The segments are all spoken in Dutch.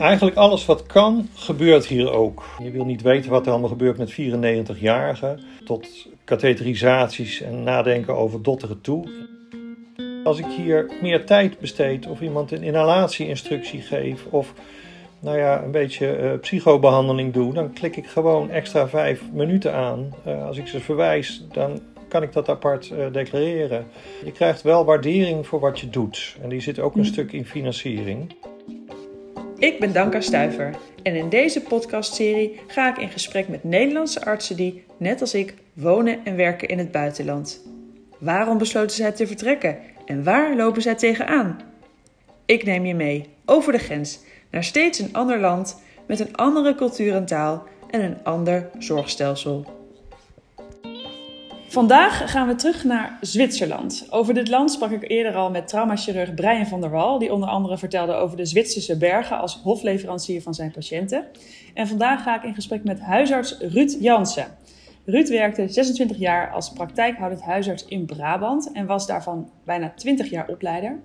Eigenlijk alles wat kan, gebeurt hier ook. Je wil niet weten wat er allemaal gebeurt met 94-jarigen, tot katheterisaties en nadenken over dotteren toe. Als ik hier meer tijd besteed of iemand een inhalatieinstructie geef of nou ja, een beetje uh, psychobehandeling doe, dan klik ik gewoon extra vijf minuten aan. Uh, als ik ze verwijs, dan kan ik dat apart uh, declareren. Je krijgt wel waardering voor wat je doet en die zit ook een stuk in financiering. Ik ben Danka Stuiver en in deze podcastserie ga ik in gesprek met Nederlandse artsen die, net als ik, wonen en werken in het buitenland. Waarom besloten zij te vertrekken en waar lopen zij tegenaan? Ik neem je mee over de grens naar steeds een ander land met een andere cultuur en taal en een ander zorgstelsel. Vandaag gaan we terug naar Zwitserland. Over dit land sprak ik eerder al met traumachirurg Brian van der Wal, die onder andere vertelde over de Zwitserse bergen als hofleverancier van zijn patiënten. En vandaag ga ik in gesprek met huisarts Ruud Jansen. Ruud werkte 26 jaar als praktijkhoudend huisarts in Brabant en was daarvan bijna 20 jaar opleider.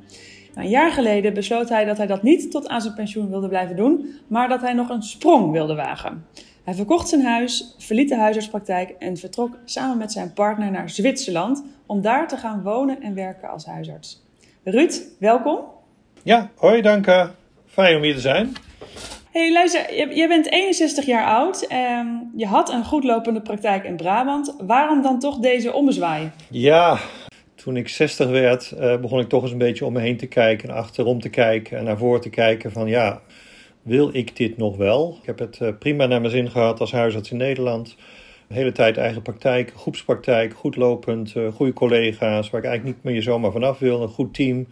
Nou, een jaar geleden besloot hij dat hij dat niet tot aan zijn pensioen wilde blijven doen, maar dat hij nog een sprong wilde wagen. Hij verkocht zijn huis, verliet de huisartspraktijk en vertrok samen met zijn partner naar Zwitserland om daar te gaan wonen en werken als huisarts. Ruud, welkom. Ja, hoi Danka. Fijn om hier te zijn. Hey, luister, je, bent 61 jaar oud. en je had een goedlopende praktijk in Brabant. Waarom dan toch deze ommezwaai? Ja, toen ik 60 werd, eh, begon ik toch eens een beetje om me heen te kijken en achterom te kijken en naar voren te kijken van ja, wil ik dit nog wel? Ik heb het eh, prima naar mijn zin gehad als huisarts in Nederland. De hele tijd eigen praktijk, groepspraktijk, goed lopend, uh, goede collega's, waar ik eigenlijk niet meer zomaar vanaf wil, een goed team.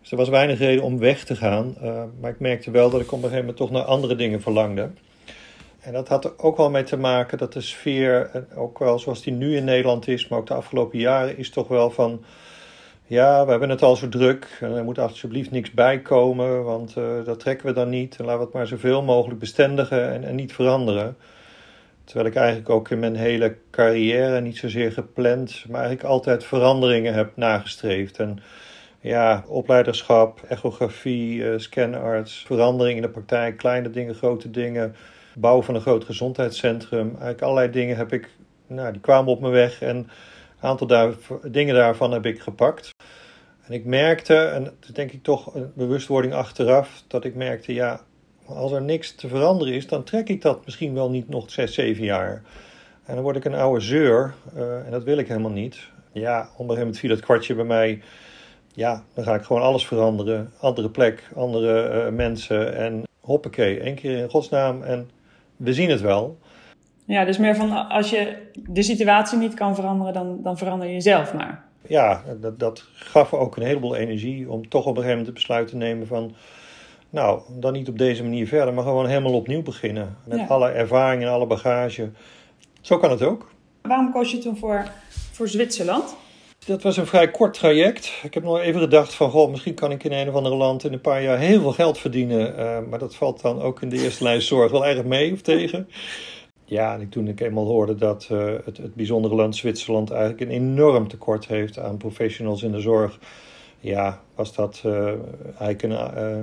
Dus er was weinig reden om weg te gaan. Uh, maar ik merkte wel dat ik op een gegeven moment toch naar andere dingen verlangde. En dat had er ook wel mee te maken dat de sfeer, ook wel zoals die nu in Nederland is, maar ook de afgelopen jaren, is toch wel van ja, we hebben het al zo druk. Er moet alsjeblieft niks bijkomen, want uh, dat trekken we dan niet. En laten we het maar zoveel mogelijk bestendigen en, en niet veranderen. Terwijl ik eigenlijk ook in mijn hele carrière niet zozeer gepland, maar eigenlijk altijd veranderingen heb nagestreefd. En ja, opleiderschap, echografie, uh, scanarts, verandering in de praktijk, kleine dingen, grote dingen, bouw van een groot gezondheidscentrum. Eigenlijk allerlei dingen heb ik, nou, die kwamen op me weg en een aantal dingen daarvan heb ik gepakt. En ik merkte, en dat denk ik toch een bewustwording achteraf, dat ik merkte, ja, als er niks te veranderen is, dan trek ik dat misschien wel niet nog zes, zeven jaar. En dan word ik een oude zeur, uh, en dat wil ik helemaal niet. Ja, op een gegeven moment viel het kwartje bij mij. Ja, dan ga ik gewoon alles veranderen. Andere plek, andere uh, mensen en hoppakee, één keer in godsnaam en we zien het wel. Ja, dus meer van als je de situatie niet kan veranderen, dan, dan verander je jezelf maar. Ja, dat, dat gaf ook een heleboel energie om toch op een gegeven moment het besluit te nemen van... Nou, dan niet op deze manier verder, maar gewoon helemaal opnieuw beginnen. Met alle ervaring en alle bagage. Zo kan het ook. Waarom koos je toen voor, voor Zwitserland? Dat was een vrij kort traject. Ik heb nog even gedacht van, goh, misschien kan ik in een of andere land in een paar jaar heel veel geld verdienen. Uh, maar dat valt dan ook in de eerste lijn zorg wel erg mee of tegen. Ja, en toen ik eenmaal hoorde dat uh, het, het bijzondere land Zwitserland eigenlijk een enorm tekort heeft aan professionals in de zorg, ja, was dat uh, eigenlijk een, uh,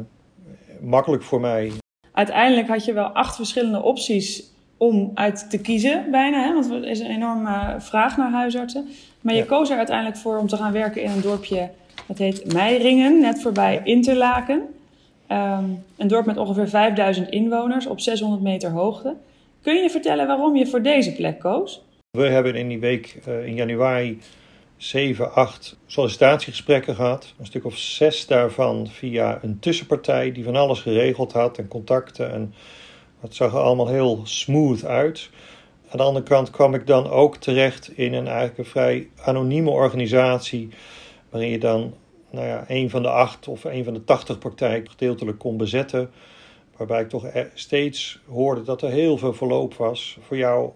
makkelijk voor mij. Uiteindelijk had je wel acht verschillende opties om uit te kiezen, bijna. Hè? Want er is een enorme vraag naar huisartsen. Maar je ja. koos er uiteindelijk voor om te gaan werken in een dorpje, dat heet Meiringen, net voorbij ja. Interlaken. Um, een dorp met ongeveer 5000 inwoners op 600 meter hoogte. Kun je vertellen waarom je voor deze plek koos? We hebben in die week uh, in januari 7, 8 sollicitatiegesprekken gehad. Een stuk of zes daarvan via een tussenpartij die van alles geregeld had en contacten. En het zag er allemaal heel smooth uit. Aan de andere kant kwam ik dan ook terecht in een eigenlijk een vrij anonieme organisatie. Waarin je dan nou ja, een van de acht of een van de tachtig praktijken gedeeltelijk kon bezetten. Waarbij ik toch steeds hoorde dat er heel veel verloop was. Voor jou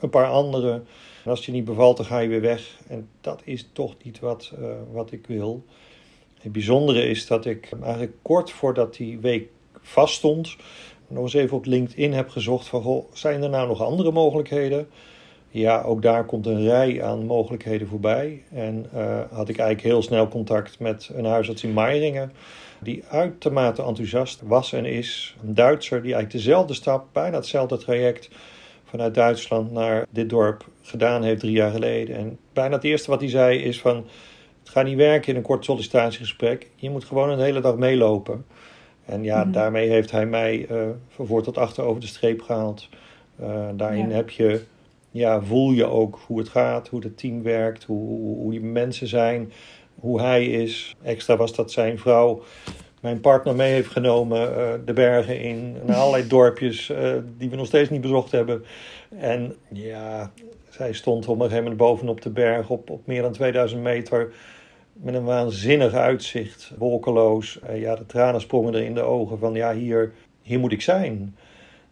een paar anderen. En als je niet bevalt, dan ga je weer weg. En dat is toch niet wat, uh, wat ik wil. Het bijzondere is dat ik eigenlijk kort voordat die week vaststond, nog eens even op LinkedIn heb gezocht van, zijn er nou nog andere mogelijkheden? Ja, ook daar komt een rij aan mogelijkheden voorbij. En had ik eigenlijk heel snel contact met een huisarts in Meiringen die uitermate enthousiast was en is. Een Duitser die eigenlijk dezelfde stap, bijna hetzelfde traject vanuit Duitsland naar dit dorp gedaan heeft drie jaar geleden. En bijna het eerste wat hij zei is van, het gaat niet werken in een kort sollicitatiegesprek. Je moet gewoon een hele dag meelopen. En ja, mhm. daarmee heeft hij mij uh, van voor tot achter over de streep gehaald. Uh, daarin heb je, ja, voel je ook hoe het gaat, hoe het team werkt, hoe, hoe, hoe je mensen zijn hoe hij is. Extra was dat zijn vrouw mijn partner mee heeft genomen uh, de bergen in. Naar allerlei dorpjes uh, die we nog steeds niet bezocht hebben. En ja, zij stond op een gegeven moment bovenop de berg op, op meer dan 2000 meter. Met een waanzinnig uitzicht, wolkeloos. Uh, ja, de tranen sprongen er in de ogen van ja, hier, hier moet ik zijn.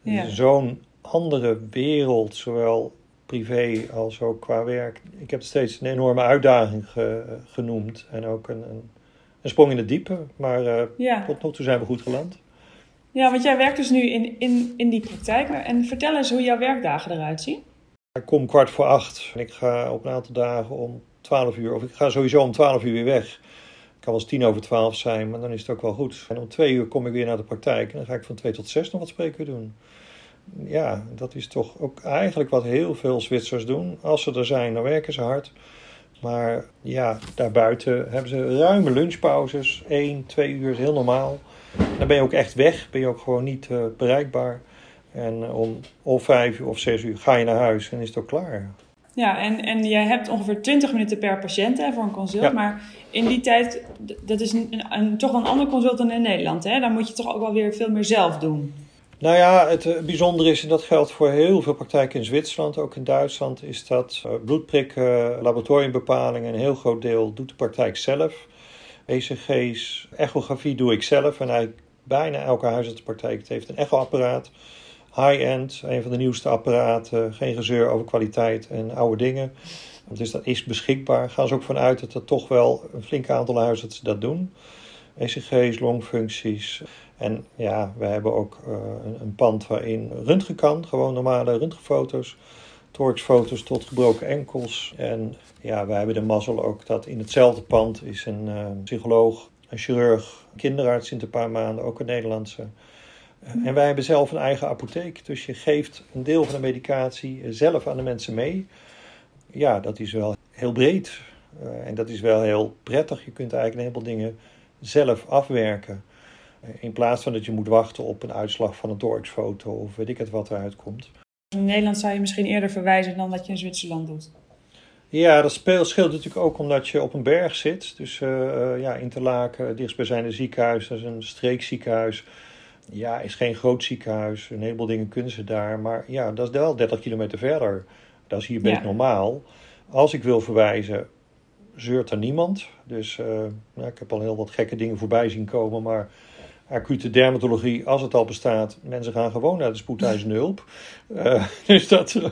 Ja. Zo'n andere wereld, zowel privé als ook qua werk. Ik heb het steeds een enorme uitdaging genoemd en ook een, een, een, sprong in het diepe. Maar uh, tot nog toe zijn we goed geland. Ja, want jij werkt dus nu in, in, in die praktijk. En vertel eens hoe jouw werkdagen eruit zien. Ik kom kwart voor acht en ik ga op een aantal dagen om twaalf uur, of ik ga sowieso om twaalf uur weer weg. Het kan wel eens tien over twaalf zijn, maar dan is het ook wel goed. En om twee uur kom ik weer naar de praktijk en dan ga ik van twee tot zes nog wat spreken doen ja, dat is toch ook eigenlijk wat heel veel Zwitsers doen. Als ze er zijn, dan werken ze hard. Maar ja, daarbuiten hebben ze ruime lunchpauzes. 1, 2 uur is heel normaal. Dan ben je ook echt weg, ben je ook gewoon niet uh, bereikbaar. En uh, om of 5 uur of 6 uur ga je naar huis en is het ook klaar. Ja, en, en jij hebt ongeveer 20 minuten per patiënt hè, voor een consult. Maar in die tijd, dat is een, een, toch een ander consult dan in Nederland. Hè? Dan moet je toch ook wel weer veel meer zelf doen. Nou ja, het eh, bijzondere is, en dat geldt voor heel veel praktijken in Zwitserland, ook in Duitsland, is dat uh, bloedprikken, laboratoriumbepalingen, een heel groot deel doet de praktijk zelf. ECG's, echografie doe ik zelf en eigenlijk bijna elke huisartspraktijk heeft een echoapparaat. High-end, een van de nieuwste apparaten, geen gezeur over kwaliteit en oude dingen. Dus dat is beschikbaar. Gaan ze ook vanuit dat er toch wel een flink aantal huisartsen dat doen. ECG's, longfuncties. En ja, we hebben ook uh, een, pand waarin röntgen kan, gewoon normale röntgenfoto's. Torxfoto's tot gebroken enkels. En ja, wij hebben de mazzel ook dat in hetzelfde pand is een uh, psycholoog, een chirurg, een kinderarts in een paar maanden, ook een Nederlandse. Uh, en wij hebben zelf een eigen apotheek. Dus je geeft een deel van de medicatie zelf aan de mensen mee. Ja, dat is wel heel breed. en dat is wel heel prettig. Je kunt eigenlijk een heleboel dingen zelf afwerken. In plaats van dat je moet wachten op een uitslag van een thoraxfoto of weet ik het wat eruit komt. In Nederland zou je misschien eerder verwijzen dan dat je in Zwitserland doet. Ja, dat scheelt natuurlijk ook omdat je op een berg zit. Dus uh, ja, Interlaken, dichtstbijzijnde ziekenhuis, dat is een streekziekenhuis. Ja, is geen groot ziekenhuis. Een heleboel dingen kunnen ze daar. Maar ja, dat is wel 30 kilometer verder. Dat is hier best normaal. Als ik wil verwijzen, zeurt er niemand. Dus uh, ik heb al heel wat gekke dingen voorbij zien komen. Maar acute dermatologie, als het al bestaat, mensen gaan gewoon naar de spoedeisende hulp. Uh, dus dat. Uh,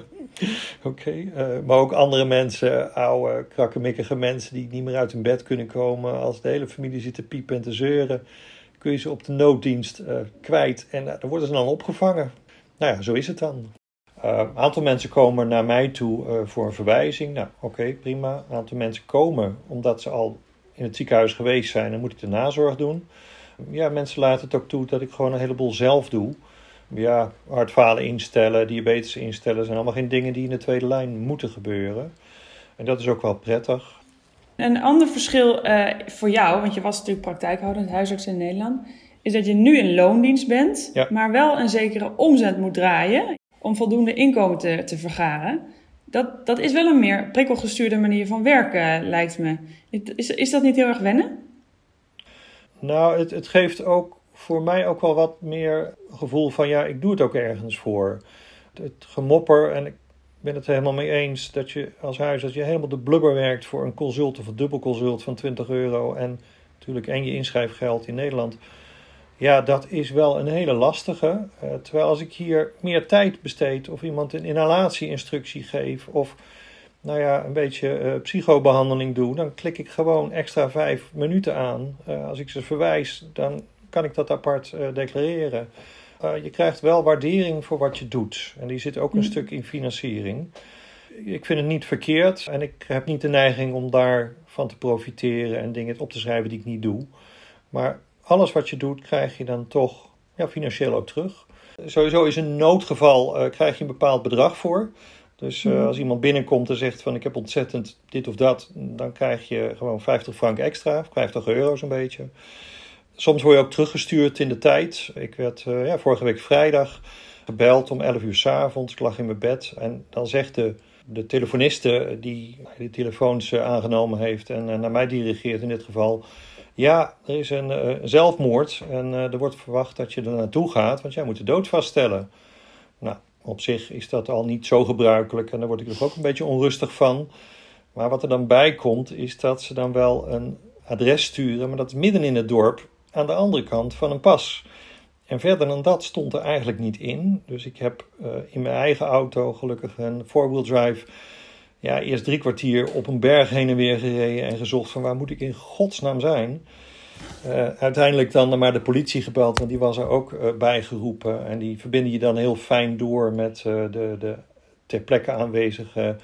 Oké. Okay. maar ook andere mensen, oude, krakkemikkige mensen die niet meer uit hun bed kunnen komen. Als de hele familie zit te piepen en te zeuren, kun je ze op de nooddienst kwijt. En dan worden ze dan opgevangen. Nou ja, zo is het dan. Een aantal mensen komen naar mij toe voor een verwijzing. Nou, oké, prima. Een aantal mensen komen omdat ze al in het ziekenhuis geweest zijn. Dan moet ik de nazorg doen ja, mensen laten het ook toe dat ik gewoon een heleboel zelf doe. Ja, hartfalen instellen, diabetes instellen, zijn allemaal geen dingen die in de tweede lijn moeten gebeuren. En dat is ook wel prettig. Een ander verschil uh, voor jou, want je was natuurlijk praktijkhoudend huisarts in Nederland, is dat je nu in loondienst bent, ja. maar wel een zekere omzet moet draaien om voldoende inkomen te, te vergaren. Dat, dat is wel een meer prikkelgestuurde manier van werken, lijkt me. Is, is dat niet heel erg wennen? Nou, het, het geeft ook voor mij ook wel wat meer gevoel van ja, ik doe het ook ergens voor. Het gemopper, en ik ben het helemaal mee eens dat je als huis dat je helemaal de blubber werkt voor een consult of een dubbelconsult van 20 euro en natuurlijk en je inschrijfgeld in Nederland. Ja, dat is wel een hele lastige. Uh, terwijl als ik hier meer tijd besteed of iemand een inhalatieinstructie geef of nou ja, een beetje uh, psychobehandeling doe, dan klik ik gewoon extra vijf minuten aan. Uh, als ik ze verwijs, dan kan ik dat apart uh, declareren. je krijgt wel waardering voor wat je doet. En die zit ook een mm. stuk in financiering. ik vind het niet verkeerd en ik heb niet de neiging om daarvan te profiteren en dingen op te schrijven die ik niet doe. Maar alles wat je doet, krijg je dan toch ja, financieel ook terug. Sowieso is een noodgeval, krijg je een bepaald bedrag voor. Dus uh, als iemand binnenkomt en zegt van ik heb ontzettend dit of dat, dan krijg je gewoon 50 frank extra, 50 euro zo'n beetje. Soms word je ook teruggestuurd in de tijd. Ik werd uh, ja, vorige week vrijdag gebeld om 11 uur s avonds. Ik lag in mijn bed en dan zegt de, de telefoniste die de telefoons aangenomen heeft en naar mij dirigeert in dit geval ja, er is een zelfmoord en er wordt verwacht dat je er naartoe gaat, want jij moet de dood vaststellen. Op zich is dat al niet zo gebruikelijk en daar word ik er ook een beetje onrustig van. Maar wat er dan bij komt, is dat ze dan wel een adres sturen, maar dat is midden in het dorp, aan de andere kant van een pas. En verder dan dat stond er eigenlijk niet in. Dus ik heb uh, in mijn eigen auto gelukkig een four-wheel drive ja, eerst drie kwartier op een berg heen en weer gereden en gezocht van waar moet ik in godsnaam zijn. Uh, uiteindelijk dan maar de politie gebeld, want die was er ook uh, bij geroepen. En die verbinden je dan heel fijn door met uh, de, de ter plekke aanwezige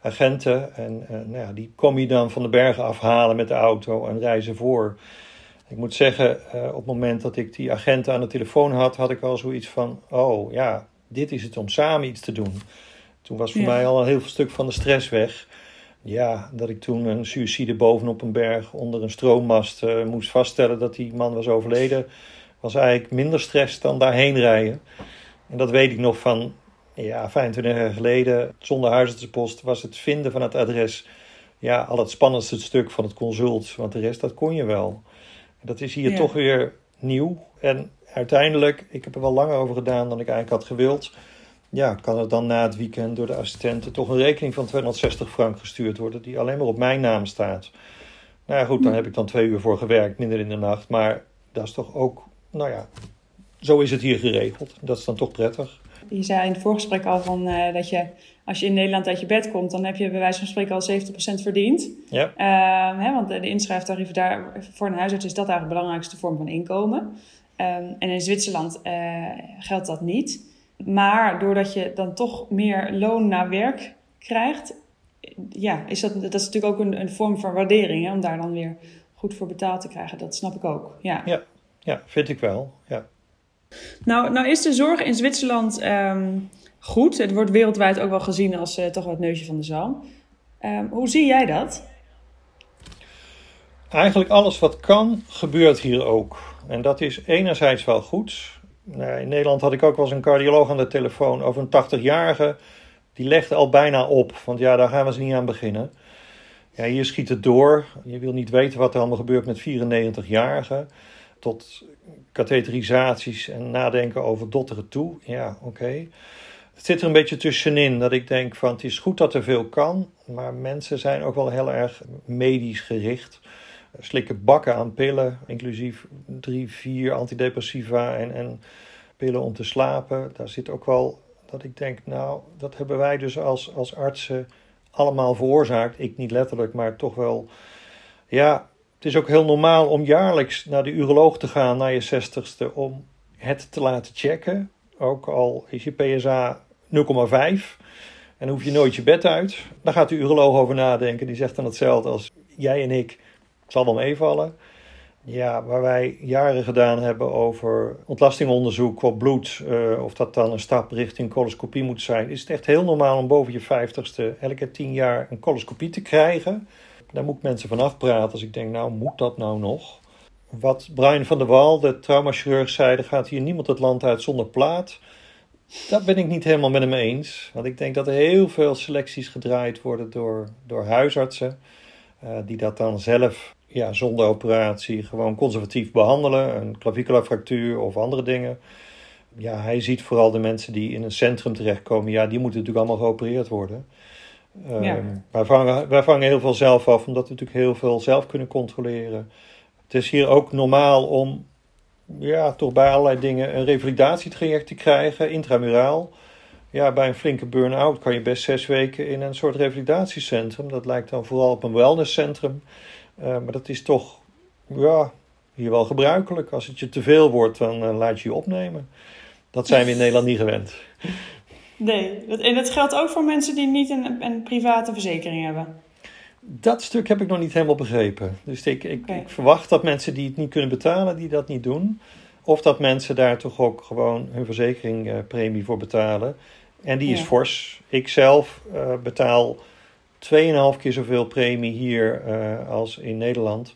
agenten. En nou ja, die kom je dan van de bergen afhalen met de auto en reizen voor. Ik moet zeggen, op het moment dat ik die agenten aan de telefoon had, had ik al zoiets van: oh ja, dit is het om samen iets te doen. Toen was voor mij al een heel stuk van de stress weg. Ja, dat ik toen een suïcide bovenop een berg onder een stroommast uh, moest vaststellen dat die man was overleden, was eigenlijk minder stress dan daarheen rijden. En dat weet ik nog van, ja, 25 jaar geleden, zonder huisartsenpost, was het vinden van het adres ja, al het spannendste stuk van het consult. Want de rest, dat kon je wel. Dat is hier toch weer nieuw. En uiteindelijk, ik heb er wel langer over gedaan dan ik eigenlijk had gewild ja, kan er dan na het weekend door de assistenten toch een rekening van 260 frank gestuurd worden, die alleen maar op mijn naam staat. Nou ja, goed, dan heb ik dan twee uur voor gewerkt, minder in de nacht. Maar dat is toch ook, nou ja, zo is het hier geregeld. Dat is dan toch prettig. Je zei in het voorgesprek al van, uh, dat je, als je in Nederland uit je bed komt, dan heb je bij wijze van spreken al 70% verdiend. Ja. Uh, hè, want de inschrijftarieven daar, voor een huisarts is dat eigenlijk de belangrijkste vorm van inkomen. Uh, en in Zwitserland eh, geldt dat niet. Maar doordat je dan toch meer loon naar werk krijgt, ja, is dat, dat is natuurlijk ook een, een vorm van waardering, hè, om daar dan weer goed voor betaald te krijgen. Dat snap ik ook. Ja, ja, ja vind ik wel. Ja. Nou, nou is de zorg in Zwitserland um, goed. Het wordt wereldwijd ook wel gezien als uh, toch wel het neusje van de zalm. Um, hoe zie jij dat? Eigenlijk alles wat kan, gebeurt hier ook. En dat is enerzijds wel goed. Nou, in Nederland had ik ook wel eens een cardioloog aan de telefoon over een 80-jarige. Die legde al bijna op, want ja, daar gaan we ze niet aan beginnen. Ja, hier schiet het door. Je wil niet weten wat er allemaal gebeurt met 94-jarigen. Tot katheterisaties en nadenken over dotteren toe. Ja, oké. Het zit er een beetje tussenin dat ik denk van het is goed dat er veel kan. Maar mensen zijn ook wel heel erg medisch gericht slikken bakken aan pillen, inclusief drie, vier antidepressiva en, en pillen om te slapen. Daar zit ook wel dat ik denk, nou, dat hebben wij dus als, als artsen allemaal veroorzaakt. Ik niet letterlijk, maar toch wel. Ja, het is ook heel normaal om jaarlijks naar de uroloog te gaan, naar je zestigste, om het te laten checken. Ook al is je PSA 0,5 en hoef je nooit je bed uit. Dan gaat de uroloog over nadenken. Die zegt dan hetzelfde als jij en ik zal wel meevallen. Ja, waar wij jaren gedaan hebben over ontlastingonderzoek op bloed, uh, of dat dan een stap richting coloscopie moet zijn, is het echt heel normaal om boven je vijftigste elke tien jaar een coloscopie te krijgen. Daar moet ik mensen van afpraten als ik denk, nou moet dat nou nog? Wat Brian van der Wal, de traumachirurg, zei, er gaat hier niemand het land uit zonder plaat. Dat ben ik niet helemaal met hem eens. Want ik denk dat er heel veel selecties gedraaid worden door, door huisartsen. Uh, die dat dan zelf ja, zonder operatie gewoon conservatief behandelen, een clavicularfractuur of andere dingen. Ja, hij ziet vooral de mensen die in een centrum terechtkomen, ja, die moeten natuurlijk allemaal geopereerd worden. Um, wij, vangen, wij vangen heel veel zelf af, omdat we natuurlijk heel veel zelf kunnen controleren. Het is hier ook normaal om ja, toch bij allerlei dingen een revalidatietraject te krijgen, intramuraal. Ja, bij een flinke burn-out kan je best zes weken in een soort revalidatiecentrum. Dat lijkt dan vooral op een wellnesscentrum. Uh, maar dat is toch ja, hier wel gebruikelijk. Als het je te veel wordt, dan uh, laat je je opnemen. Dat zijn we in Nederland niet gewend. Nee, en dat geldt ook voor mensen die niet een, een private verzekering hebben. Dat stuk heb ik nog niet helemaal begrepen. Dus ik, ik, ik, verwacht dat mensen die het niet kunnen betalen, die dat niet doen. Of dat mensen daar toch ook gewoon hun verzekeringpremie voor betalen. En die is fors. Ik zelf uh, betaal 2,5 keer zoveel premie hier uh, als in Nederland.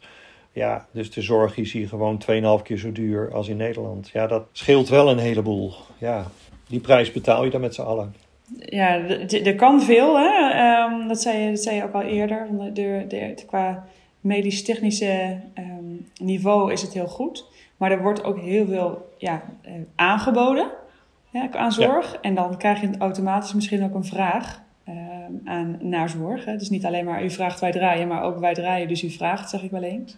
Ja, dus de zorg is hier gewoon 2,5 keer zo duur als in Nederland. Ja, dat scheelt wel een heleboel. Ja, die prijs betaal je dan met z'n allen. Ja, er kan veel, hè? Um, dat, zei je, dat zei je ook al eerder. De, de, qua medisch-technische um, niveau is het heel goed. Maar er wordt ook heel veel ja, uh, aangeboden ja, aan zorg. Ja. En dan krijg je automatisch misschien ook een vraag aan, naar zorg. Hè. Dus niet alleen maar u vraagt, wij draaien, maar ook wij draaien, dus u vraagt, zeg ik wel eens.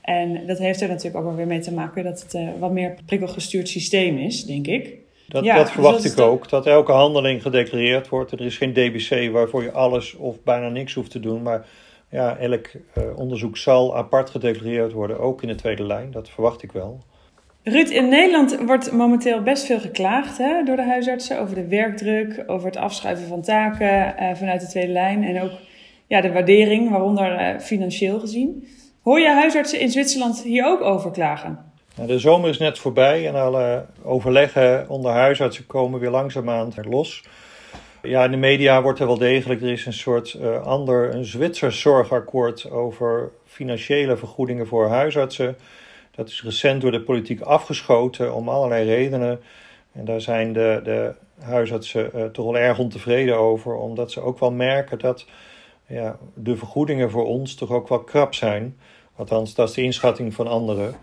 En dat heeft er natuurlijk ook wel weer mee te maken dat het uh, wat meer prikkelgestuurd systeem is, denk ik. Dat, ja, dat verwacht dus dat ik ook, dat elke handeling gedeclareerd wordt. Er is geen DBC waarvoor je alles of bijna niks hoeft te doen, maar ja, elk uh, onderzoek zal apart gedeclareerd worden, ook in de tweede lijn. Dat verwacht ik wel. Ruud, in Nederland wordt momenteel best veel geklaagd hè, door de huisartsen over de werkdruk, over het afschuiven van taken uh, vanuit de tweede lijn en ook ja, de waardering, waaronder uh, financieel gezien. Hoor je huisartsen in Zwitserland hier ook over klagen? De zomer is net voorbij en alle overleggen onder huisartsen komen weer langzaamaan los. Ja, in de media wordt er wel degelijk, er is een soort uh, ander, een Zwitsers zorgakkoord over financiële vergoedingen voor huisartsen. Dat is recent door de politiek afgeschoten om allerlei redenen. En daar zijn de, de huisartsen uh, toch wel erg ontevreden over, omdat ze ook wel merken dat ja, de vergoedingen voor ons toch ook wel krap zijn. Althans, dat is de inschatting van anderen.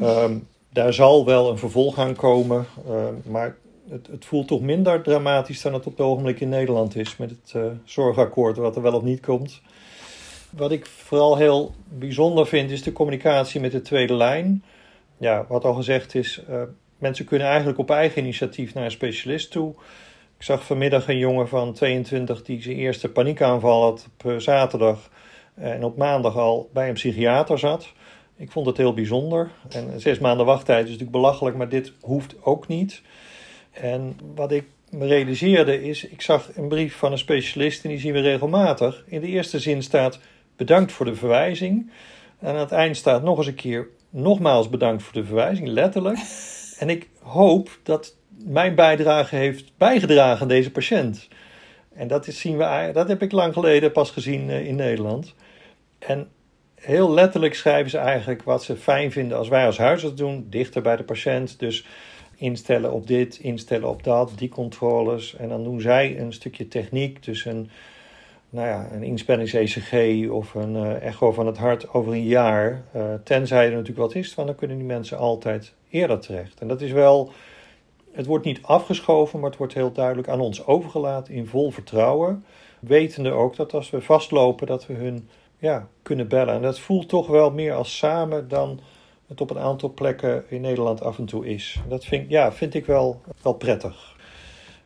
Um, daar zal wel een vervolg aan komen, uh, maar het, het, voelt toch minder dramatisch dan het op het ogenblik in Nederland is met het uh, zorgakkoord, wat er wel of niet komt. Wat ik vooral heel bijzonder vind, is de communicatie met de tweede lijn. Ja, wat al gezegd is, uh, mensen kunnen eigenlijk op eigen initiatief naar een specialist toe. Ik zag vanmiddag een jongen van 22 die zijn eerste paniekaanval had op zaterdag en op maandag al bij een psychiater zat. Ik vond het heel bijzonder. En zes maanden wachttijd is natuurlijk belachelijk, maar dit hoeft ook niet. En wat ik me realiseerde is, ik zag een brief van een specialist en die zien we regelmatig. In de eerste zin staat bedankt voor de verwijzing. En aan het eind staat nog eens een keer nogmaals bedankt voor de verwijzing, letterlijk. En ik hoop dat mijn bijdrage heeft bijgedragen aan deze patiënt. En dat, is, zien we, dat heb ik lang geleden pas gezien eh, in Nederland. En heel letterlijk schrijven ze eigenlijk wat ze fijn vinden als wij als huisarts doen, dichter bij de patiënt. Dus instellen op dit, instellen op dat, die controles. En dan doen zij een stukje techniek, dus een, nou ja, een inspannings-ECG of een uh, echo van het hart over een jaar. Uh, tenzij er natuurlijk wat is, want dan kunnen die mensen altijd eerder terecht. En dat is wel, het wordt niet afgeschoven, maar het wordt heel duidelijk aan ons overgelaten in vol vertrouwen. Wetende ook dat als we vastlopen, dat we hun ja, kunnen bellen. En dat voelt toch wel meer als samen dan het op een aantal plekken in Nederland af en toe is. Dat vind, ja, vind ik wel, wel prettig.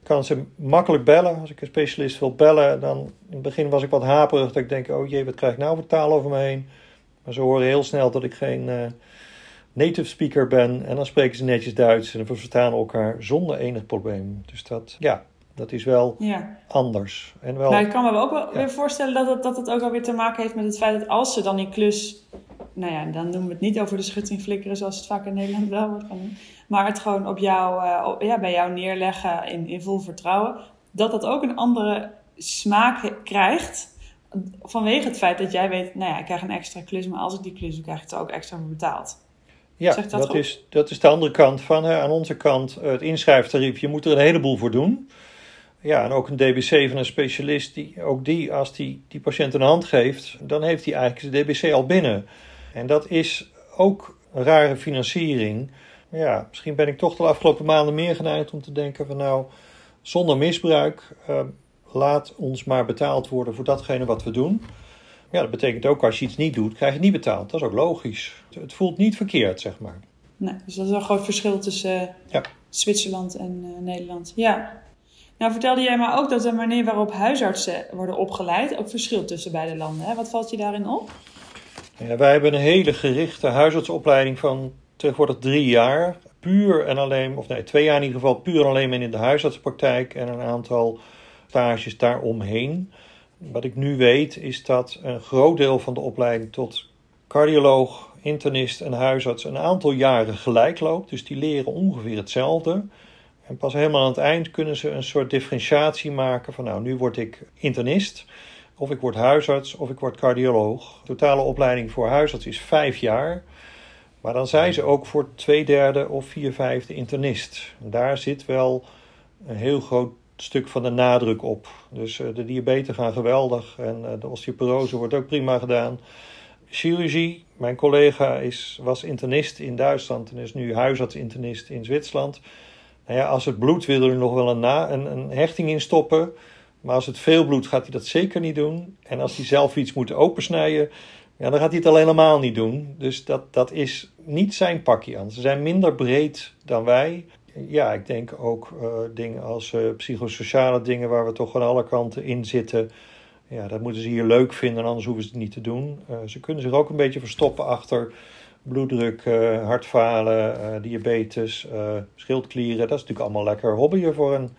Kan ze makkelijk bellen. Als ik een specialist wil bellen, dan in het begin was ik wat haperig. Dat ik denk, oh jee, wat krijg ik nou voor taal over me heen? Maar ze horen heel snel dat ik geen uh, native speaker ben. En dan spreken ze netjes Duits en we verstaan elkaar zonder enig probleem. Dus dat, ja, dat is wel ja. anders. En wel, nou, ik kan me ook wel weer voorstellen dat het, dat het ook wel weer te maken heeft met het feit dat als ze dan die klus... Nou ja, dan doen we het niet over de schutting flikkeren zoals het vaak in Nederland wel wordt genoemd. Maar het gewoon op jou, uh, op, ja, bij jou neerleggen in, in vol vertrouwen. Dat dat ook een andere smaak krijgt. Vanwege het feit dat jij weet, nou ja, ik krijg een extra klus. Maar als ik die klus doe, krijg ik er ook extra voor betaald. Ja, dat, dat is, dat is de andere kant van. Hè. Aan onze kant het inschrijftarief. Je moet er een heleboel voor doen. Ja, en ook een DBC van een specialist, die, ook die, als die die patiënt een hand geeft, dan heeft hij eigenlijk zijn DBC al binnen. En dat is ook een rare financiering. Ja, misschien ben ik toch de afgelopen maanden meer geneigd om te denken van nou, zonder misbruik, uh, laat ons maar betaald worden voor datgene wat we doen. Ja, dat betekent ook als je iets niet doet, krijg je het niet betaald. Dat is ook logisch. Het voelt niet verkeerd, zeg maar. Nee, dus dat is een groot verschil tussen uh, ja. Zwitserland en uh, Nederland. Ja, nou vertelde jij maar ook dat de manier waarop huisartsen worden opgeleid ook verschilt tussen beide landen. Hè? Wat valt je daarin op? Ja, wij hebben een hele gerichte huisartsopleiding van tegenwoordig drie jaar. puur en alleen, of nee, twee jaar in ieder geval puur en alleen in de huisartspraktijk en een aantal stages daaromheen. Wat ik nu weet is dat een groot deel van de opleiding tot cardioloog, internist en huisarts een aantal jaren gelijk loopt. Dus die leren ongeveer hetzelfde. En pas helemaal aan het eind kunnen ze een soort differentiatie maken van nou, nu word ik internist, of ik word huisarts, of ik word cardioloog. De totale opleiding voor huisarts is vijf jaar. Maar dan zijn ze ook voor twee derde of vier vijfde internist. daar zit wel een heel groot stuk van de nadruk op. Dus uh, de diabetes gaan geweldig en uh, de osteoporose wordt ook prima gedaan. Chirurgie, mijn collega is, was internist in Duitsland en is nu huisarts-internist in Zwitserland. Nou ja, als het bloed wil er nog wel een, na, een, een hechting in stoppen. Maar als het veel bloed gaat hij dat zeker niet doen. En als hij zelf iets moet opensnijden, ja, dan gaat hij het al helemaal niet doen. Dus dat, dat is niet zijn pakje aan. Ze zijn minder breed dan wij. Ja, ik denk ook uh, dingen als uh, psychosociale dingen waar we toch aan alle kanten in zitten. Ja, dat moeten ze hier leuk vinden, anders hoeven ze het niet te doen. Uh, ze kunnen zich ook een beetje verstoppen achter bloeddruk, hartfalen, diabetes, schildklieren. Dat is natuurlijk allemaal lekker hobbyen voor een.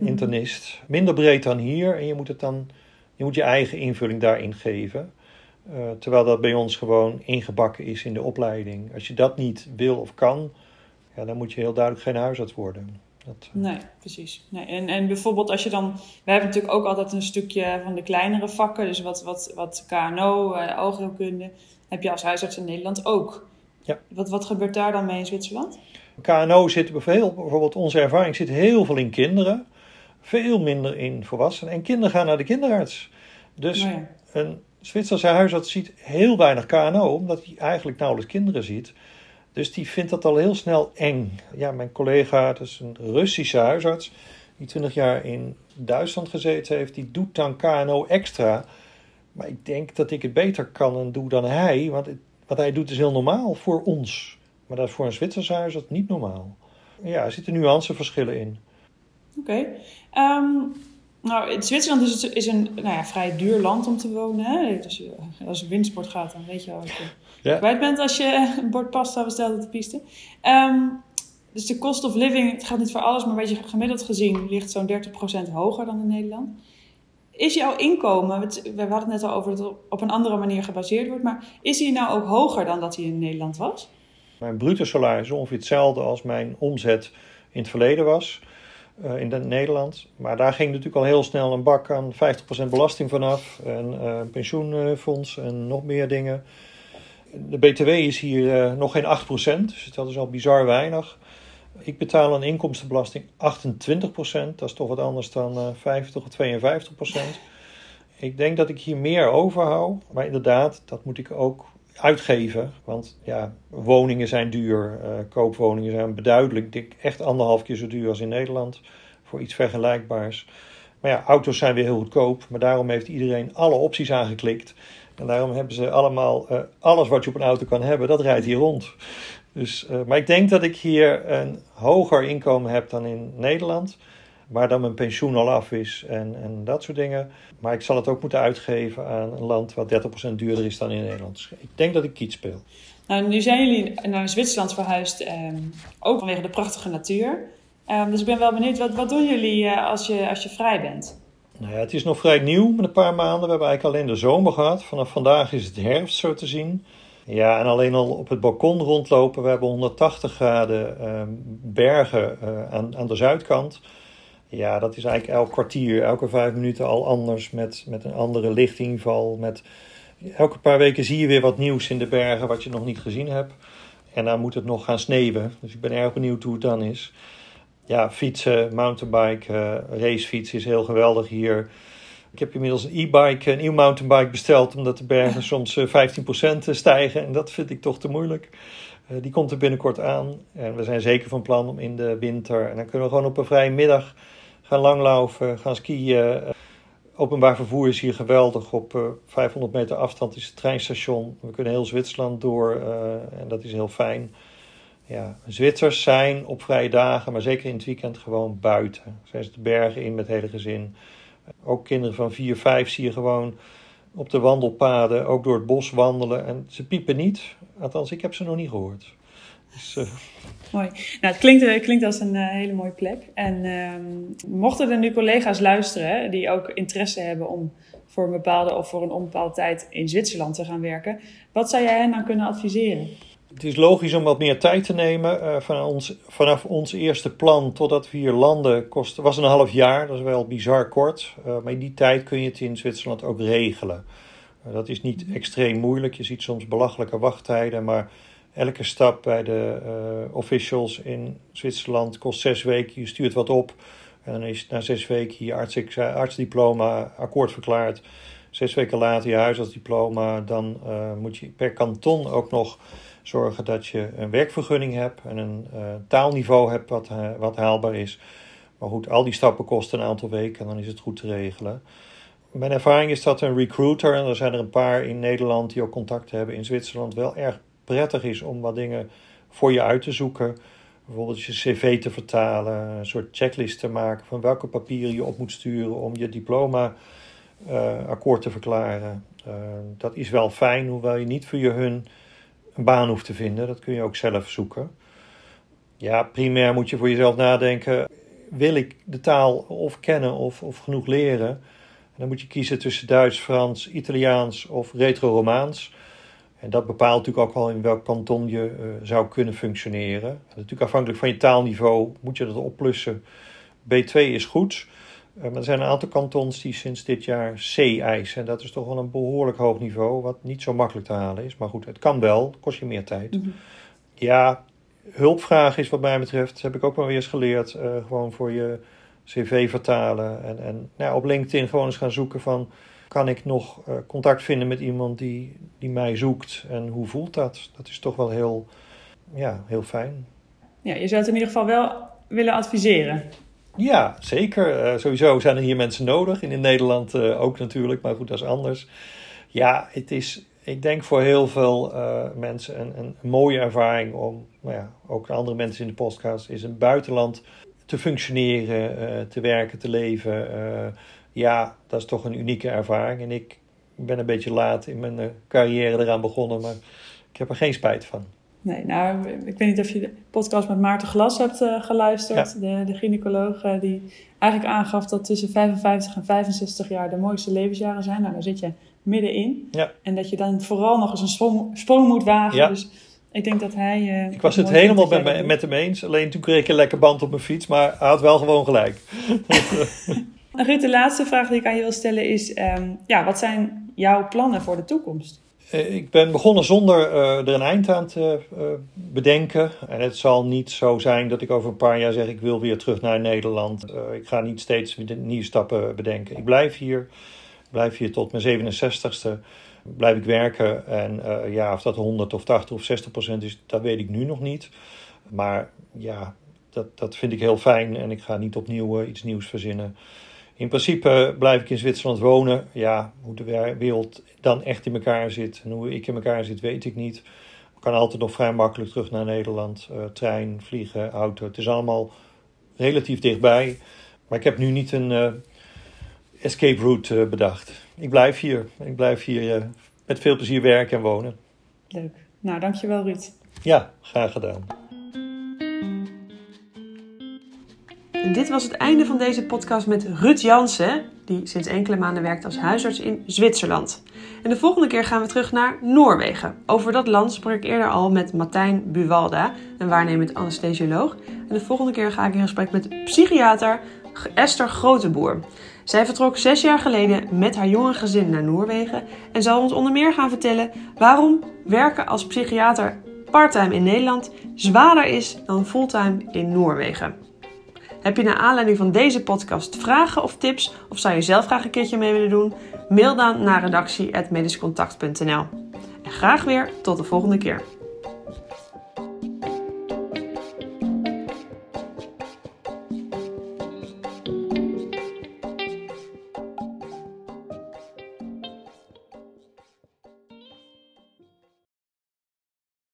Internist. Minder breed dan hier en je moet, het dan, je, moet je eigen invulling daarin geven. Uh, terwijl dat bij ons gewoon ingebakken is in de opleiding. Als je dat niet wil of kan, ja, dan moet je heel duidelijk geen huisarts worden. Dat, uh... Nee, precies. Nee. En, en bijvoorbeeld als je dan... We hebben natuurlijk ook altijd een stukje van de kleinere vakken. Dus wat, wat, wat KNO, uh, eh, oogheelkunde, heb je als huisarts in Nederland ook. Ja. Wat, wat gebeurt daar dan mee in Zwitserland? KNO zit bijvoorbeeld onze ervaring zit heel veel in kinderen. Veel minder in volwassenen. En kinderen gaan naar de kinderarts. Dus oh een Zwitserse huisarts ziet heel weinig KNO, omdat hij eigenlijk nauwelijks kinderen ziet. Dus die vindt dat al heel snel eng. Ja, mijn collega, dat is een Russische huisarts, die 20 jaar in Duitsland gezeten heeft, die doet dan KNO extra. Maar ik denk dat ik het beter kan en doe dan hij, want wat hij doet is heel normaal voor ons. Maar dat is voor een Zwitserse huisarts niet normaal. Ja, er zitten nuanceverschillen in. Oké. Okay. Ehm, nou, in Zwitserland is, is een nou ja, vrij duur land om te wonen. Hè? Dus als je als windsport gaat, dan weet je al dat je ja. kwijt bent als je een bord pasta bestelt op de piste. Um, dus de cost of living, het gaat niet voor alles, maar weet je, gemiddeld gezien ligt zo'n 30% hoger dan in Nederland. Is jouw inkomen, we hadden het net al over dat het op een andere manier gebaseerd wordt, maar is die nou ook hoger dan dat hij in Nederland was? Mijn bruto salaris is ongeveer hetzelfde als mijn omzet in het verleden was. Uh, in Nederland. Maar daar ging natuurlijk al heel snel een bak aan 50% belasting vanaf. En een pensioenfonds en nog meer dingen. De BTW is hier uh, nog geen 8%, dus dat is al bizar weinig. Ik betaal een inkomstenbelasting 28%. Dat is toch wat anders dan 50 of 52%. Ik denk dat ik hier meer overhoud. Maar inderdaad, dat moet ik ook uitgeven. Want ja, woningen zijn duur. Uh, koopwoningen zijn beduidelijk dik, echt anderhalf keer zo duur als in Nederland. Voor iets vergelijkbaars. Maar ja, auto's zijn weer heel goedkoop. Maar daarom heeft iedereen alle opties aangeklikt. En daarom hebben ze allemaal, uh, alles wat je op een auto kan hebben, dat rijdt hier rond. Dus, uh, maar ik denk dat ik hier een hoger inkomen heb dan in Nederland waar dan mijn pensioen al af is en, en dat soort dingen. Maar ik zal het ook moeten uitgeven aan een land wat 30% duurder is dan in Nederland. Dus ik denk dat ik kiet speel. Nou, nu zijn jullie naar Zwitserland verhuisd, eh, ook vanwege de prachtige natuur. Eh, dus ik ben wel benieuwd, wat, wat doen jullie eh, als, je, als je vrij bent? Nou ja, het is nog vrij nieuw met een paar maanden. We hebben eigenlijk alleen de zomer gehad. Vanaf vandaag is het herfst zo te zien. Ja, en alleen al op het balkon rondlopen. We hebben 180 graden ehm, bergen uh, aan, aan de zuidkant. Ja, dat is eigenlijk elk kwartier, elke vijf minuten al anders. Met, met een andere lichtinval. Met, elke paar weken zie je weer wat nieuws in de bergen wat je nog niet gezien hebt. En dan moet het nog gaan sneeuwen. Dus ik ben erg benieuwd hoe het dan is. Ja, fietsen, mountainbike, uh, racefiets is heel geweldig hier. Ik heb inmiddels een e-bike, een nieuw mountainbike besteld, omdat de bergen soms 15% eh, stijgen. En dat vind ik toch te moeilijk. Uh, die komt er binnenkort aan. En we zijn zeker van plan om in de winter. En dan kunnen we gewoon op een vrije middag gaan langlaufen, gaan skiën. Openbaar vervoer is hier geweldig. Op 500 meter afstand is het treinstation. We kunnen heel Zwitserland door en dat is heel fijn. Ja, Zwitsers zijn op vrije dagen, maar zeker in het weekend, gewoon buiten. Zijn ze de bergen in met het hele gezin. Ook kinderen van 4, 5 zie je gewoon op de wandelpaden, ook door het bos wandelen. En ze piepen niet. Althans, ik heb ze nog niet gehoord. Dus. Mooi. Nou, het klinkt, het klinkt als een uh, hele mooie plek. En ehm, mochten er nu collega's luisteren die ook interesse hebben om voor een bepaalde of voor een onbepaalde tijd in Zwitserland te gaan werken, wat zou jij hen dan kunnen adviseren? Het is logisch om wat meer tijd te nemen. Uh, van ons, vanaf ons eerste plan totdat we hier landen kost, was een half jaar. Dat is wel bizar kort. Maar in die tijd kun je het in Zwitserland ook regelen. Dat is niet extreem moeilijk. Je ziet soms belachelijke wachttijden. Maar elke stap bij de officials in Zwitserland kost zes weken. Je stuurt wat op. En dan is na zes weken je arts, artsdiploma akkoord verklaard. Zes weken later je huisartsdiploma. Dan moet je per kanton ook nog zorgen dat je een werkvergunning hebt en een uh, taalniveau hebt wat, wat haalbaar is. Maar goed, al die stappen kosten een aantal weken en dan is het goed te regelen. Mijn ervaring is dat een recruiter, en er zijn er een paar in Nederland die ook contact hebben in Zwitserland, wel erg prettig is om wat dingen voor je uit te zoeken. Bijvoorbeeld je cv te vertalen, een soort checklist te maken van welke papieren je op moet sturen om je diploma uh, akkoord te verklaren. dat is wel fijn, hoewel je niet voor je hun een baan hoeft te vinden. Dat kun je ook zelf zoeken. Ja, primair moet je voor jezelf nadenken. Wil ik de taal of kennen of, of genoeg leren? En dan moet je kiezen tussen Duits, Frans, Italiaans of retro-Romaans. En dat bepaalt natuurlijk ook al in welk kanton je uh, zou kunnen functioneren. En natuurlijk afhankelijk van je taalniveau moet je dat oplussen. B2 is goed. Uh, maar er zijn een aantal kantons die sinds dit jaar C eisen. En dat is toch wel een behoorlijk hoog niveau, wat niet zo makkelijk te halen is. Maar goed, het kan wel, kost je meer tijd. Mm -hmm. Ja, hulpvraag is wat mij betreft, heb ik ook wel weer eens geleerd. Uh, gewoon voor je cv vertalen. En, en nou, op LinkedIn gewoon eens gaan zoeken van... kan ik nog uh, contact vinden met iemand die, die mij zoekt? En hoe voelt dat? Dat is toch wel heel, ja, heel fijn. Ja, je zou het in ieder geval wel willen adviseren. Ja, zeker. Uh, sowieso zijn er hier mensen nodig. En in Nederland uh, ook natuurlijk, maar goed, dat is anders. Ja, het is, ik denk voor heel veel uh, mensen een, een, mooie ervaring om, nou ja, ook andere mensen in de podcast, is een buitenland te functioneren, te werken, te leven. Ja, dat is toch een unieke ervaring. En ik ben een beetje laat in mijn carrière eraan begonnen, maar ik heb er geen spijt van. Nee, nou, ik weet niet of je de podcast met Maarten Glas hebt uh, geluisterd. Ja. De, de gynaecoloog uh, die eigenlijk aangaf dat tussen 55 en 65 jaar de mooiste levensjaren zijn. Nou, daar zit je middenin. Ja. En dat je dan vooral nog eens een sprong, sprong moet wagen. Ja. Dus ik denk dat hij... Uh, ik was het helemaal met, me, met hem eens. Alleen toen kreeg ik een lekker band op mijn fiets. Maar hij had wel gewoon gelijk. Ruud, de laatste vraag die ik aan je wil stellen is... Um, ja, wat zijn jouw plannen voor de toekomst? Ik ben begonnen zonder uh, er een eind aan te uh, bedenken. En het zal niet zo zijn dat ik over een paar jaar zeg: ik wil weer terug naar Nederland. Ik ga niet steeds nieuwe stappen bedenken. Ik blijf hier. Blijf hier tot mijn 67ste. Blijf ik werken. En ja, of dat 100 of 80 of 60 procent is, dat weet ik nu nog niet. Maar ja, dat, dat vind ik heel fijn. En ik ga niet opnieuw iets nieuws verzinnen. In principe blijf ik in Zwitserland wonen. Ja, hoe de wereld dan echt in elkaar zit en hoe ik in elkaar zit, weet ik niet. Ik kan altijd nog vrij makkelijk terug naar Nederland. Uh, trein, vliegen, auto. Het is allemaal relatief dichtbij. Maar ik heb nu niet een uh, escape route uh, bedacht. Ik blijf hier. Ik blijf hier met veel plezier werken en wonen. Leuk. Nou, dankjewel Ruud. Ja, graag gedaan. Dit was het einde van deze podcast met Ruud Jansen, die sinds enkele maanden werkt als huisarts in Zwitserland. En de volgende keer gaan we terug naar Noorwegen. Over dat land sprak ik eerder al met Martijn Buwalda, een waarnemend anesthesioloog. En de volgende keer ga ik in gesprek met psychiater Esther Groteboer. Zij vertrok zes jaar geleden met haar jonge gezin naar Noorwegen en zal ons onder meer gaan vertellen waarom werken als psychiater parttime in Nederland zwaarder is dan fulltime in Noorwegen. Heb je naar aanleiding van deze podcast vragen of tips of zou je zelf graag een keertje mee willen doen? Mail dan naar redactie.medischcontact.nl. En graag weer tot de volgende keer.